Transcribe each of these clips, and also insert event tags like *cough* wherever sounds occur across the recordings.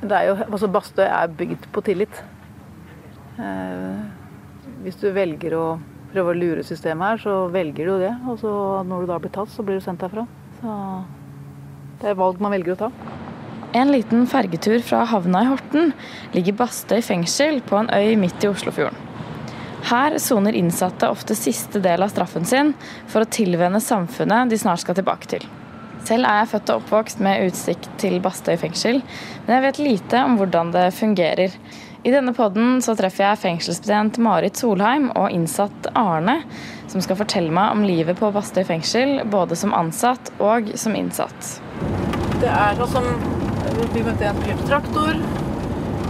Det er jo, altså Bastøy er bygd på tillit. Eh, hvis du velger å prøve å lure systemet her, så velger du det. Og så når du da blir tatt, så blir du sendt herfra. Så det er valg man velger å ta. En liten fergetur fra havna i Horten ligger Bastøy fengsel på en øy midt i Oslofjorden. Her soner innsatte ofte siste del av straffen sin for å tilvenne samfunnet de snart skal tilbake til. Selv er jeg født og oppvokst med utsikt til Bastøy fengsel, men jeg vet lite om hvordan det fungerer. I denne podden så treffer jeg fengselsbetjent Marit Solheim og innsatt Arne, som skal fortelle meg om livet på Bastøy fengsel, både som ansatt og som innsatt. Det er sånn som Vi møtte en fyr på traktor.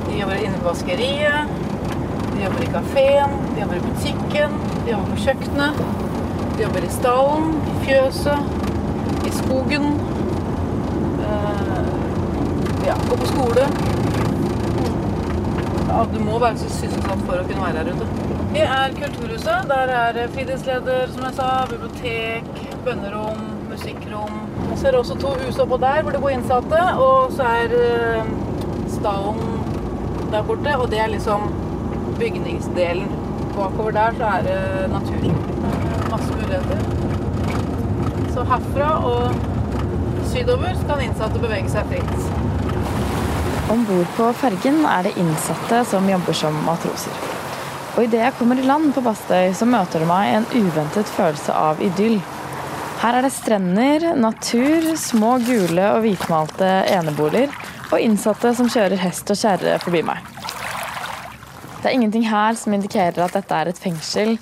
De jobber inne på vaskeriet. De jobber i kafeen. De jobber i butikken. De jobber på kjøkkenet. De jobber i stallen, i fjøset, i skogen. Eh, ja, gå på skole. Ja, du må være sysselsatt for å kunne være her ute. Det er Kulturhuset. Der er fritidsleder, som jeg sa, bibliotek, bønnerom, musikkrom. Jeg så er også to hus oppå der hvor det bor innsatte, og så er eh, stallen der borte, og det er liksom bygningsdelen. Bakover der så er det natur. Masse muligheter. Så herfra og sydover kan innsatte bevege seg fritt. Om bord på fergen er det innsatte som jobber som matroser. Og idet jeg kommer i land på Bastøy, så møter det meg en uventet følelse av idyll. Her er det strender, natur, små gule og hvitmalte eneboliger og innsatte som kjører hest og kjerre forbi meg. Det er ingenting her som indikerer at dette er et fengsel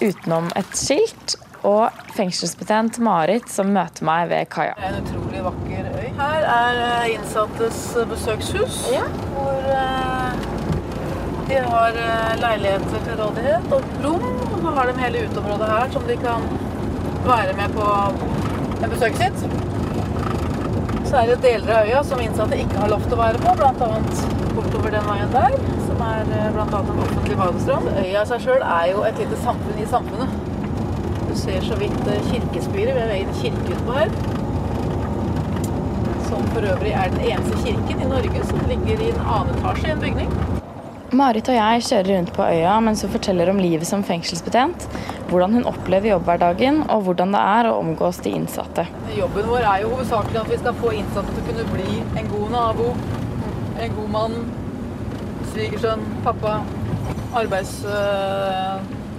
utenom et skilt og fengselsbetjent Marit som møter meg ved kaia. Det er en utrolig vakker øy. Her er eh, innsattes besøkshus, hvor eh, de har eh, leiligheter til rådighet og rom. Og så har de hele uteområdet her som de kan være med på en besøket sitt. Så er det deler av øya som innsatte ikke har lov til å være på, bl.a. bortover den veien der, som er bl.a. en offentlig badestrand. Øya i seg sjøl er jo et lite samfunn i samfunnet. Du ser så vidt eh, kirkespiret. Vi har en kirke utpå her. Som for øvrig er den eneste kirken i Norge som ligger i en annen etasje i en bygning. Marit og jeg kjører rundt på øya mens hun forteller om livet som fengselsbetjent, hvordan hun opplever jobbhverdagen og hvordan det er å omgås de innsatte. Jobben vår er jo hovedsakelig at vi skal få innsatte til å kunne bli en god nabo, en god mann, svigersønn, pappa,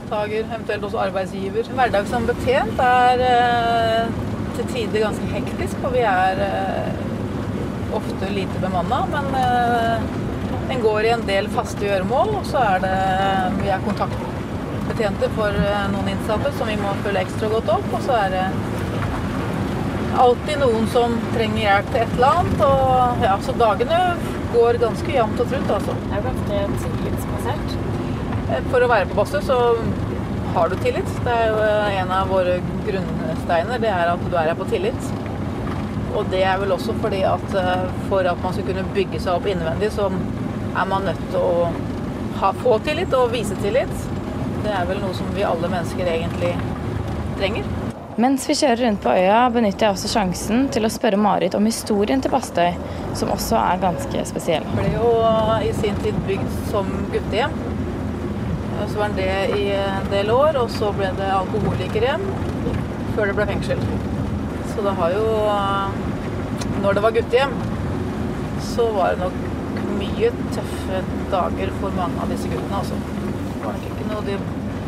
arbeidstager, eventuelt også arbeidsgiver. Hverdag som betjent er eh, til tider ganske hektisk, for vi er eh, ofte lite bemanna. Men eh, den går i en del faste gjøremål, og så er det vi er kontaktbetjenter for noen innsatte som vi må følge ekstra godt opp. Og så er det alltid noen som trenger hjelp til et eller annet. Og ja, så dagene går ganske jevnt og trutt, altså. Det er ganske tillitsbasert. For å være på Bastøy så har du tillit. Det er jo en av våre grunnsteiner, det er at du er her på tillit. Og det er vel også fordi at for at man skal kunne bygge seg opp innvendig, så er man nødt til å ha, få tillit og vise tillit. Det er vel noe som vi alle mennesker egentlig trenger. Mens vi kjører rundt på øya, benytter jeg også sjansen til å spørre Marit om historien til Bastøy, som også er ganske spesiell. Det ble jo i sin tid bygd som guttehjem. Så var det i en del år, og så ble det alkoholiker igjen før det ble fengsel. Så det har jo Når det var guttehjem, så var det nok mye tøffe dager for mange av disse guttene, altså. Det var nok ikke noe de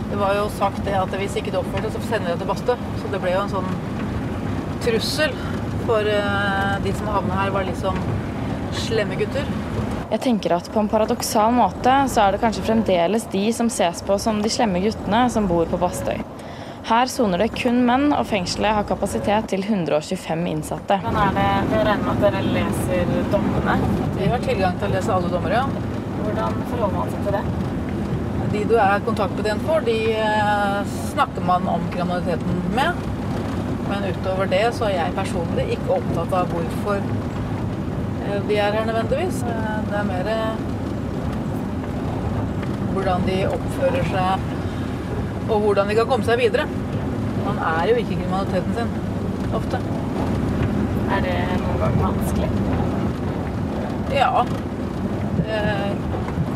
det var jo sagt det at hvis ikke du oppførte så sender de til Bastø. Så det ble jo en sånn trussel for de som havna her, var liksom slemme gutter. Jeg tenker at på en paradoksal måte så er det kanskje fremdeles de som ses på som de slemme guttene som bor på Bastøy. Her soner det kun menn, og fengselet har kapasitet til 125 innsatte. Men er det, Jeg regner med at dere leser dommene? Vi har tilgang til å lese alle dommer, ja. Hvordan forholder man seg til det? De du er kontaktbetjent for, de eh, snakker man om kriminaliteten med. Men utover det så er jeg personlig ikke opptatt av hvorfor de er her nødvendigvis. Eh, Det er mer eh, hvordan de oppfører seg og hvordan de kan komme seg videre. Man er jo ikke kriminaliteten sin ofte. Er det noen gang vanskelig? Ja. Det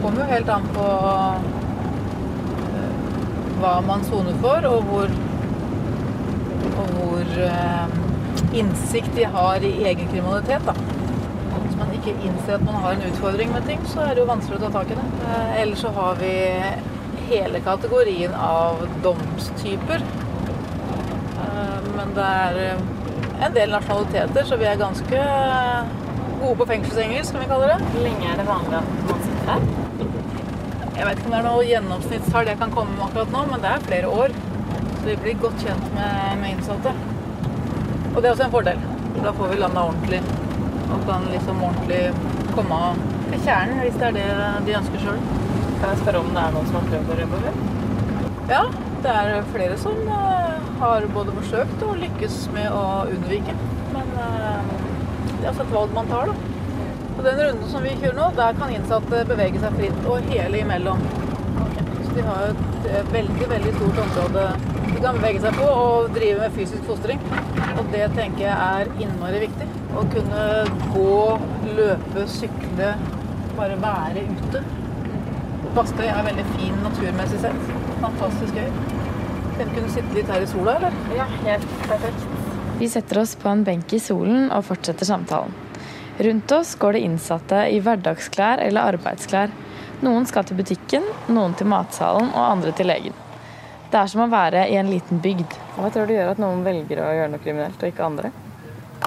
kommer jo helt an på eh, hva man soner for, og hvor, og hvor eh, innsikt de har i egen kriminalitet. Da. Man ikke innser at man har en utfordring med ting, så er det jo vanskelig å ta tak i det. Eh, Ellers så har vi hele kategorien av domstyper. Eh, Men det er eh, en del nasjonaliteter, så vi er ganske gode på fengselsengelsk, som vi kalle det. Hvor lenge er det vanlig at man sitter her? Jeg vet ikke om det er noe gjennomsnittstall jeg kan komme med akkurat nå, men det er flere år. Så vi blir godt kjent med, med innsatte. Og det er også en fordel. Da får vi landa ordentlig. Og kan liksom ordentlig komme til kjernen hvis det er det de ønsker sjøl. Kan jeg spørre om det er noen som har prøvd å rømme? Ja, det er flere som eh, har både forsøkt og lykkes med å unnvike. Men det er også et valg man tar, da. På den runden som vi kjører nå, der kan innsatte bevege seg fritt og hele imellom. Så de har jo et eh, veldig, veldig stort område de kan bevege seg på og drive med fysisk fostring. Og det tenker jeg er innmari viktig. Å kunne gå, løpe, sykle, bare være ute. Bastøy er veldig fin naturmessig sett. Fantastisk gøy. Vi kunne sitte litt her i sola, eller? Ja, helt perfekt. Vi setter oss på en benk i solen og fortsetter samtalen. Rundt oss går det innsatte i hverdagsklær eller arbeidsklær. Noen skal til butikken, noen til matsalen og andre til legen. Det er som å være i en liten bygd. Hva tror du gjør at noen velger å gjøre noe kriminelt, og ikke andre?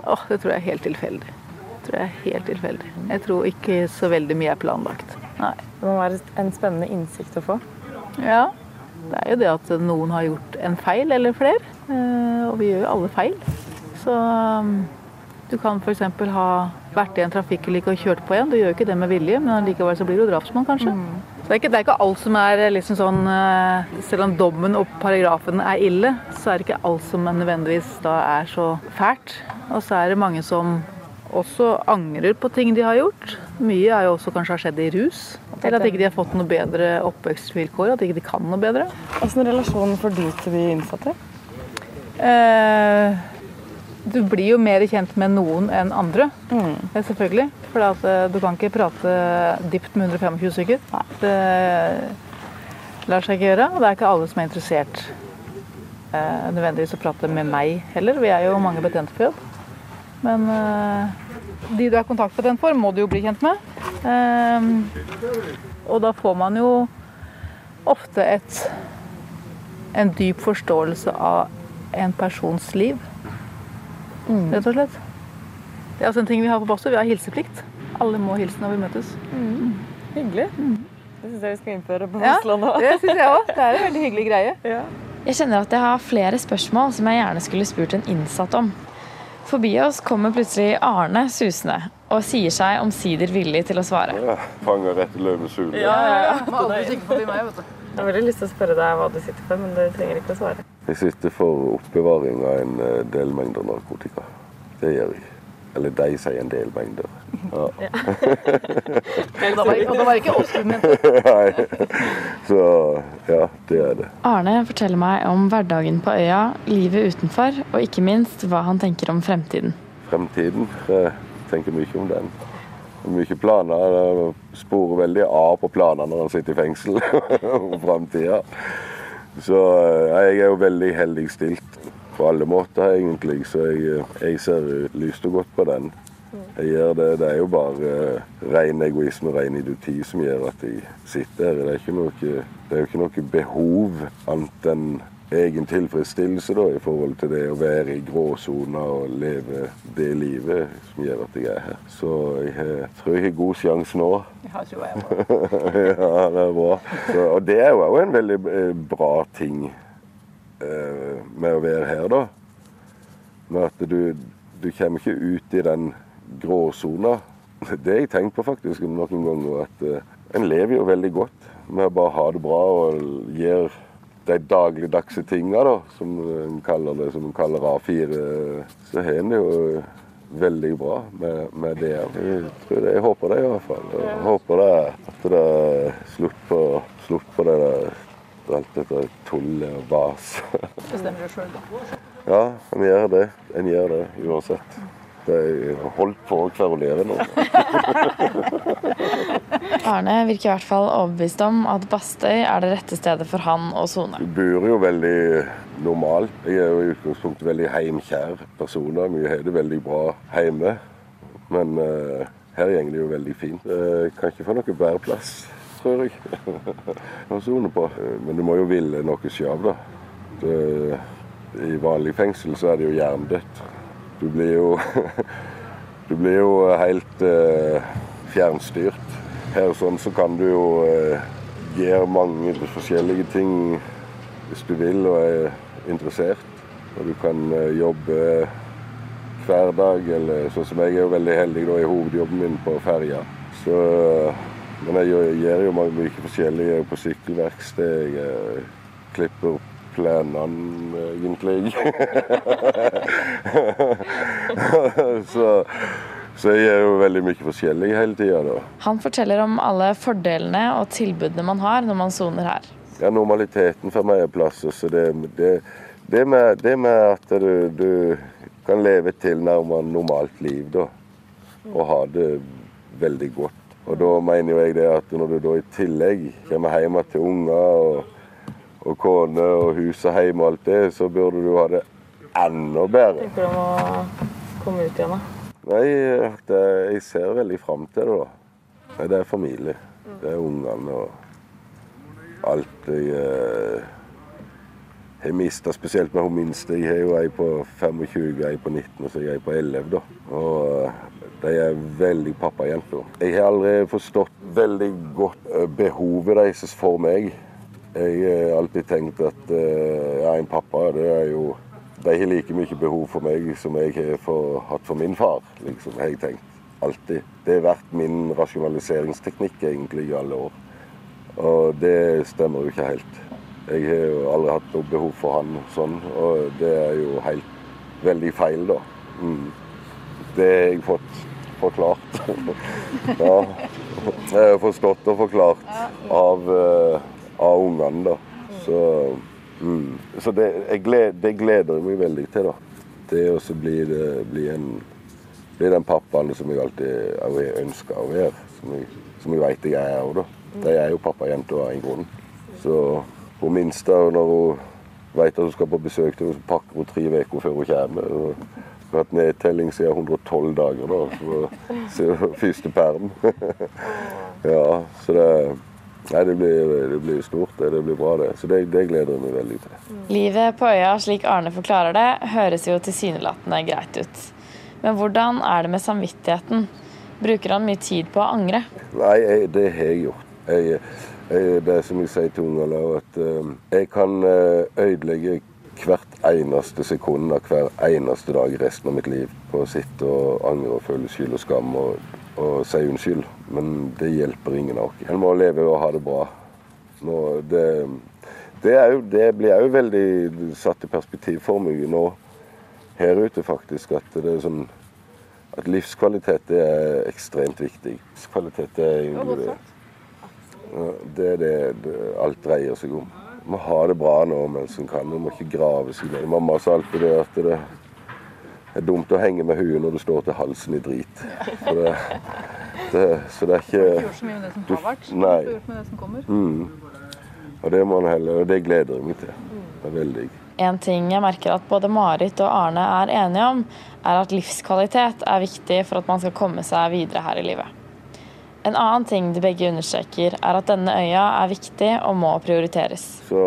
Åh, det tror jeg er helt tilfeldig. Det tror jeg er helt tilfeldig. Jeg tror ikke så veldig mye er planlagt. Nei. Det må være en spennende innsikt å få. Ja, det er jo det at noen har gjort en feil eller flere. eh, Og vi gjør jo alle feil. Så um, du kan f.eks. ha vært i en trafikkulykke og kjørt på en. Du gjør jo ikke det med vilje, men likevel så blir du drapsmann, kanskje. Så det er, ikke, det er ikke alt som er liksom sånn eh, Selv om dommen og paragrafen er ille, så er det ikke alt som nødvendigvis da er så fælt. Og så er det mange som også angrer på ting de har gjort. Mye er jo også kanskje har skjedd i rus. Eller at ikke de har fått noe bedre oppvekstvilkår. At ikke de kan noe bedre. Åssen relasjon får du til de innsatte? Eh, du blir jo mer kjent med noen enn andre, Mm. selvfølgelig. For eh, du kan ikke prate dypt med 125 stykker. Det lar seg ikke gjøre. Og det er ikke alle som er interessert eh, nødvendigvis å prate med meg heller. Vi er jo mange betjente på jobb. Men eh, de du er kontaktpatent for, må du jo bli kjent med. Eh, og da får man jo ofte et, en dyp forståelse av en persons liv. Rett og slett. Det er også en ting vi har på Basso. Vi har hilseplikt. Alle må hilse når vi møtes. Hyggelig. Det syns jeg vi skal innføre på Ja, òg. Ja, det syns jeg òg. Det er en *laughs* veldig hyggelig greie. Jeg kjenner at jeg har flere spørsmål som jeg gjerne skulle spurt en innsatt om. Forbi oss kommer plutselig Arne susende og sier seg omsider villig til å svare. Ja, fanger rett i løvesulen. Må aldri forbi meg, vet du. Jeg har veldig lyst til å spørre deg hva du sitter for, men du trenger ikke å svare. Jeg sitter for oppbevaring av en eh, del mengder narkotika. Det gjør jeg. Eller de sier en del mengder. Ja. *laughs* Og var, og det var ikke oss du mente. Så ja, det er det. Arne forteller meg om hverdagen på øya, livet utenfor, og ikke minst hva han tenker om fremtiden. Fremtiden. Jeg tenker mye om den. Mye planer. Sporer veldig av på planer når han sitter i fengsel *laughs* om framtida. Så eh, jeg er jo veldig heldig stilt på alle måter, egentlig. Så jeg, eh, jeg ser lyst og godt på den. Jeg gjør det. Det er jo bare eh, ren egoisme ren idioti som gjør at jeg sitter her. Det er, ikke jo ikke noe behov annet enn egen tilfredsstillelse da, i forhold til det å være i gråsona og leve det livet som gjør at jeg er her. Så jeg tror jeg har god sjanse nå. Ja, tror jeg på. *laughs* ja, det er bra. Så, og det er jo en veldig eh, bra ting eh, med å være her, da. Med at du, du kommer ikke ut i den gråsona. Det har jeg tenkt på faktisk noen ganger. At eh, en lever jo veldig godt med å bare ha det bra og gjør de dagligdagse tinga, da, som en kaller det, som en kaller A4. Så har en jo veldig bra med, med det. Jeg, tror det, jeg håper det i hvert fall. Jeg håper det, at det er slutt på, slutt på det der alt dette tullet og vas. Bestemmer du sjøl, da? Ja, en gjør det. En gjør det uansett. Det holdt på å kverulere nå. *laughs* Arne virker i hvert fall overbevist om at Bastøy er det rette stedet for han å sone. Du bor jo veldig normalt. Jeg er jo i utgangspunktet veldig heimkjær person. Vi har det veldig bra hjemme. Men uh, her går det jo veldig fint. Uh, kan ikke få noe bedre plass, tror jeg. *laughs* å sone på. Uh, men du må jo ville noe sjøl, da. Det, I vanlig fengsel så er det jo jerndødt. Du blir jo *laughs* Du blir jo helt eh, fjernstyrt. Her sånn så kan du jo eh, gjøre mange forskjellige ting hvis du vil og er interessert. Og du kan eh, jobbe hver dag, eller sånn som jeg er jo veldig heldig da i hovedjobben min på ferja. Så Men jeg gjør, gjør jo mye forskjellig. Er på sykkelverksted, jeg klipper planene, egentlig. *laughs* så, så jeg er jo veldig mye forskjellig hele tida, Han forteller om alle fordelene og tilbudene man har når man soner her. Ja, normaliteten for meg er plass. Så det, det, det, med, det med at du, du kan leve et tilnærmet normalt liv, da. Og ha det veldig godt. Og da mener jo jeg det at når du da i tillegg kommer hjem til unger og og kone og hus og hjem og alt det, så burde du ha det enda bedre. Tenker du om å komme ut igjen, da? Nei, det, jeg ser veldig fram til det, da. Nei, det er familie. Det er ungene og alt jeg eh, har mista, spesielt med hun minste. Jeg har jo ei på 25, ei på 19 og så ei på 11. da. Og eh, de er veldig pappajenter. Jeg har aldri forstått veldig godt eh, behovet deres for meg. Jeg har alltid tenkt at uh, ja, en pappa det er jo De har like mye behov for meg som jeg har for, hatt for min far. liksom, har jeg tenkt. Alltid. Det har vært min rasjonaliseringsteknikk egentlig i alle år. Og det stemmer jo ikke helt. Jeg har jo aldri hatt noe behov for han sånn, og det er jo helt veldig feil, da. Mm. Det har jeg fått forklart. *laughs* ja. Jeg har forstått og forklart av uh, av ungene. da. Så, mm. så det, gleder, det, gleder jeg meg veldig til. da. Det å bli, bli, bli, den pappaen som jeg alltid ønsker å være. Som jeg, som jeg vet jeg er òg, da. De er jo pappajenter av en grunn. Så hun minste, når hun vet at hun skal på besøk til henne, så pakker hun tre uker før hun kommer. og har hatt nedtelling siden 112 dager da, Så første perm. *laughs* ja, så det Nei, det blir, det blir stort. Det, blir bra, det. Så det, det gleder jeg meg veldig til. Livet på øya, slik Arne forklarer det, høres jo tilsynelatende greit ut. Men hvordan er det med samvittigheten? Bruker han mye tid på å angre? Nei, jeg, det har jeg gjort. Jeg, jeg, det er som jeg sier til ungene, at uh, jeg kan uh, ødelegge hvert eneste sekund av hver eneste dag resten av mitt liv på å sitte og angre og føle skyld og skam. og og si unnskyld. Men det hjelper ingen av oss. En må leve og ha det bra. Nå, det, det, jo, det, blir òg veldig satt i perspektiv for meg nå her ute, faktisk. At, det sånn, at livskvalitet er ekstremt viktig. Livskvalitet er jo det, det er det, det alt dreier seg om. Man må ha det bra nå mens en kan. Man må ikke grave seg ned. Mamma sa alltid det at det, det er dumt å henge med huet når du står til halsen i drit. Så det, det, så det er ikke Du gjort så mye med det som har vært, nei. du gjort med det som kommer. Mm. Og det må man heller, og det gleder jeg meg til. Det er veldig. En ting jeg merker at både Marit og Arne er enige om, er at livskvalitet er viktig for at man skal komme seg videre her i livet. En annen ting de begge understreker, er at denne øya er viktig og må prioriteres. Så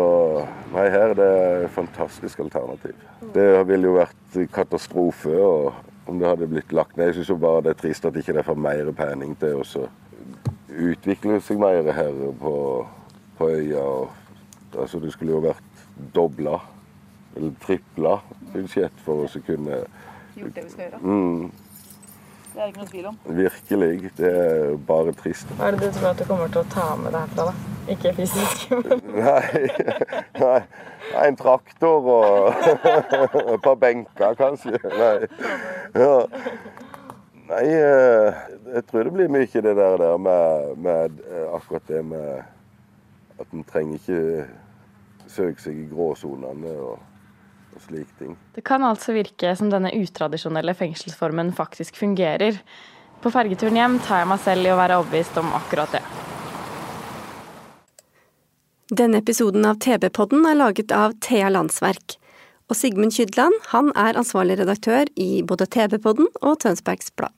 nei, her er det et fantastisk alternativ. Det ville jo vært katastrofe om det hadde blitt lagt ned. Jeg syns bare det er trist at ikke det får mer penning til å utvikle seg mer her på, på øya. Altså, det skulle jo vært dobla eller tripla budsjett for å kunne Gjort det vi skal gjøre. mm, Det er ikke noe tvil om. Virkelig. Det er bare trist. Hva er det du tror at du kommer til å ta med deg herfra, da? Ikke fysisk, *laughs* men *laughs* Nei, nei, en traktor og *laughs* et par benker, kanskje. Nei. Ja. Nei, eh, jeg tror det blir mye det der, der med, med eh, akkurat det med at en trenger ikke søke seg i gråsonene og, og slike ting. Det kan altså virke som denne utradisjonelle fengselsformen faktisk fungerer. På fergeturen hjem tar jeg meg selv i å være overbevist om akkurat det. Denne episoden av TV-podden er laget av Thea Landsverk. Og Sigmund Kydland han er ansvarlig redaktør i både TV-podden og Tønsbergs Blad.